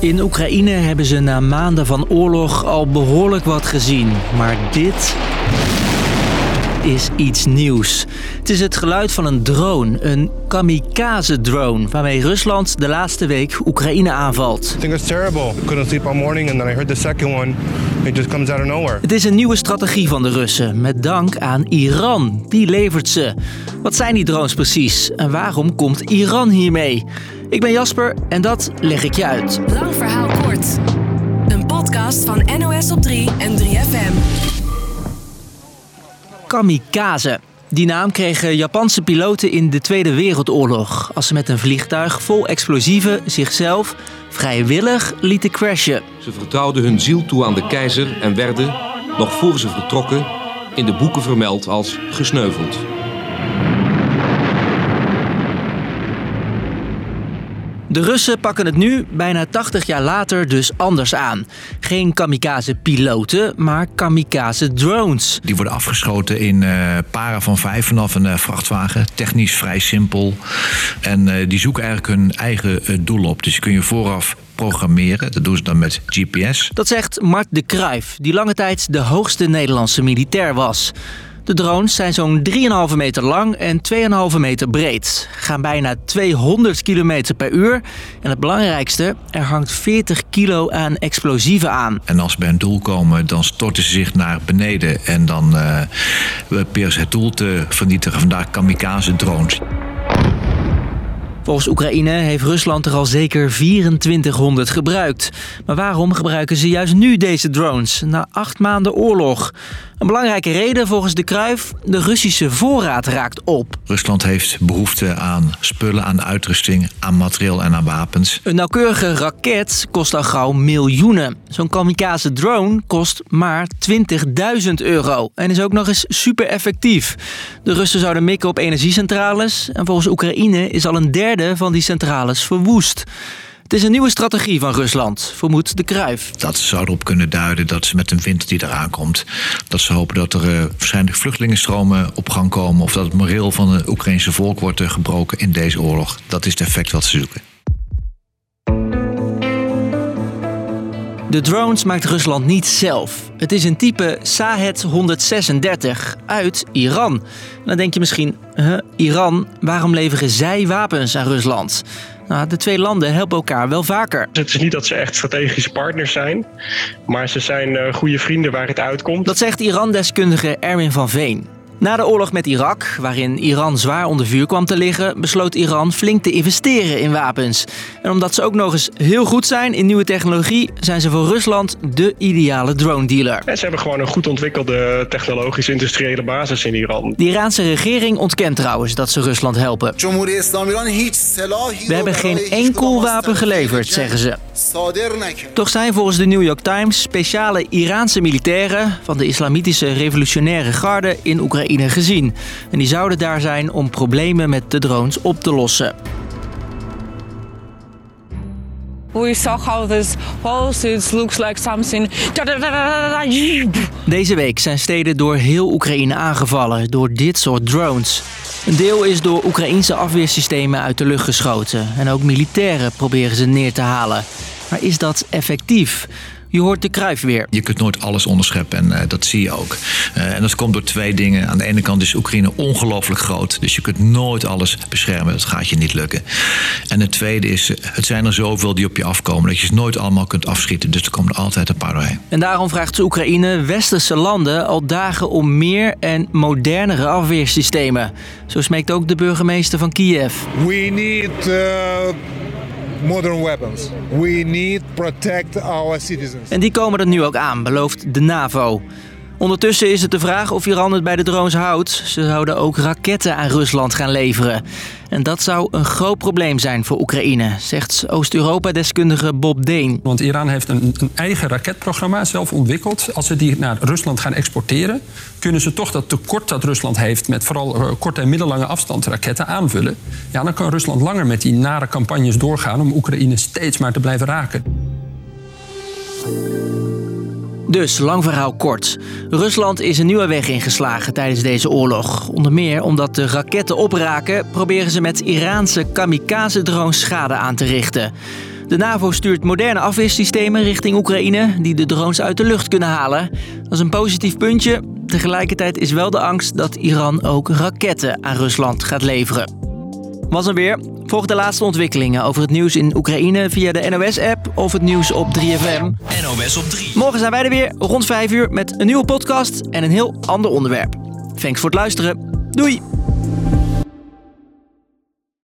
In Oekraïne hebben ze na maanden van oorlog al behoorlijk wat gezien. Maar dit is iets nieuws. Het is het geluid van een drone, een kamikaze-drone, waarmee Rusland de laatste week Oekraïne aanvalt. I think it's terrible. I couldn't sleep all morning and then I heard the second one. It just comes out of nowhere. Het is een nieuwe strategie van de Russen, met dank aan Iran. Die levert ze. Wat zijn die drones precies en waarom komt Iran hiermee? Ik ben Jasper en dat leg ik je uit. Lang verhaal kort. Een podcast van NOS op 3 en 3FM. Kamikaze. Die naam kregen Japanse piloten in de Tweede Wereldoorlog. Als ze met een vliegtuig vol explosieven zichzelf vrijwillig lieten crashen. Ze vertrouwden hun ziel toe aan de keizer en werden, nog voor ze vertrokken, in de boeken vermeld als gesneuveld. De Russen pakken het nu, bijna 80 jaar later, dus anders aan. Geen kamikaze-piloten, maar kamikaze-drones. Die worden afgeschoten in eh paren van vijf vanaf een eh, vrachtwagen. Technisch vrij simpel. En eh, die zoeken eigenlijk hun eigen doel op. Dus die kun je vooraf programmeren. Dat doen ze dan met GPS. Dat zegt Mart de Kruijf, die lange tijd de hoogste Nederlandse militair was. De drones zijn zo'n 3,5 meter lang en 2,5 meter breed. Gaan bijna 200 km per uur. En het belangrijkste, er hangt 40 kilo aan explosieven aan. En als ze bij een doel komen, dan storten ze zich naar beneden. En dan proberen ze het doel te vernietigen. Vandaar kamikaze drones. Volgens Oekraïne heeft Rusland er al zeker 2400 gebruikt. Maar waarom gebruiken ze juist nu deze drones, na acht maanden oorlog? Een belangrijke reden volgens de Kruif, de Russische voorraad raakt op. Rusland heeft behoefte aan spullen, aan uitrusting, aan materieel en aan wapens. Een nauwkeurige raket kost al gauw miljoenen. Zo'n kamikaze drone kost maar 20.000 euro en is ook nog eens super effectief. De Russen zouden mikken op energiecentrales en volgens Oekraïne is al een derde van die centrales verwoest. Het is een nieuwe strategie van Rusland, vermoedt de Kruif. Dat zou erop kunnen duiden dat ze met een winter die eraan komt... dat ze hopen dat er eh, waarschijnlijk vluchtelingenstromen op gang komen... of dat het moreel van het Oekraïnse volk wordt eh, gebroken in deze oorlog. Dat is het effect wat ze zoeken. De drones maakt Rusland niet zelf. Het is een type Sahed 136 uit Iran. Dan denk je misschien, huh, Iran, waarom leveren zij wapens aan Rusland? Nou, de twee landen helpen elkaar wel vaker. Het is niet dat ze echt strategische partners zijn, maar ze zijn eh, goede vrienden waar het uitkomt. Dat zegt Iran-deskundige Erwin van Veen. Na de oorlog met Irak, waarin Iran zwaar onder vuur kwam te liggen, besloot Iran flink te investeren in wapens. En omdat ze ook nog eens heel goed zijn in nieuwe technologie, zijn ze voor Rusland de ideale drone dealer. En ze hebben gewoon een goed ontwikkelde technologische industriële basis in Iran. De Iraanse regering ontkent trouwens dat ze Rusland helpen. We hebben geen enkel wapen geleverd, zeggen ze. Toch zijn volgens de New York Times speciale Iraanse militairen van de Islamitische Revolutionaire Garde in Oekraïne gezien. En die zouden daar zijn om problemen met de drones op te lossen. We saw how this pulse it looks like something. Deze week zijn steden door heel Oekraïne aangevallen door dit soort drones. Een deel is door Oekraïense afweersystemen uit de lucht geschoten. En ook militairen proberen ze neer te halen. Maar is dat effectief? Je hoort de kruif weer. Je kunt nooit alles onderscheppen en eh, dat zie je ook. Eh, en dat komt door twee dingen. Aan de ene kant is Oekraïne ongelooflijk groot. Dus je kunt nooit alles beschermen. Dat gaat je niet lukken. En het tweede is, eh, het zijn er zoveel die op je afkomen... dat je ze nooit allemaal kunt afschieten. Dus er komen er altijd een paar doorheen. En daarom vraagt Oekraïne westerse landen al dagen om meer en modernere afweersystemen. Zo smeekt ook de burgemeester van Kiev. We need uh, modern weapons. We need protect our citizens. En die komen er nu ook aan, belooft de NAVO. Ondertussen is het de vraag of Iran het bij de drones houdt. Ze zouden ook raketten aan Rusland gaan leveren. En dat zou een groot probleem zijn voor Oekraïne, zegt Oost-Europa-deskundige Bob Deen. Want Iran heeft een, een, eigen raketprogramma zelf ontwikkeld. Als ze die naar Rusland gaan exporteren, kunnen ze toch dat tekort dat Rusland heeft met vooral korte en middellange afstand raketten aanvullen. Ja, dan kan Rusland langer met die nare campagnes doorgaan om Oekraïne steeds maar te blijven raken. Dus, lang verhaal kort. Rusland is een nieuwe weg ingeslagen tijdens deze oorlog. Onder meer omdat de raketten opraken, proberen ze met Iraanse kamikaze-drones schade aan te richten. De NAVO stuurt moderne afweersystemen richting Oekraïne die de drones uit de lucht kunnen halen. Dat is een positief puntje. Tegelijkertijd is wel de angst dat Iran ook raketten aan Rusland gaat leveren. Was er weer. Volg de laatste ontwikkelingen over het nieuws in Oekraïne via de NOS-app of het nieuws op 3FM. NOS op 3. Morgen zijn wij er weer rond 5 uur met een nieuwe podcast en een heel ander onderwerp. Thanks voor het luisteren. Doei!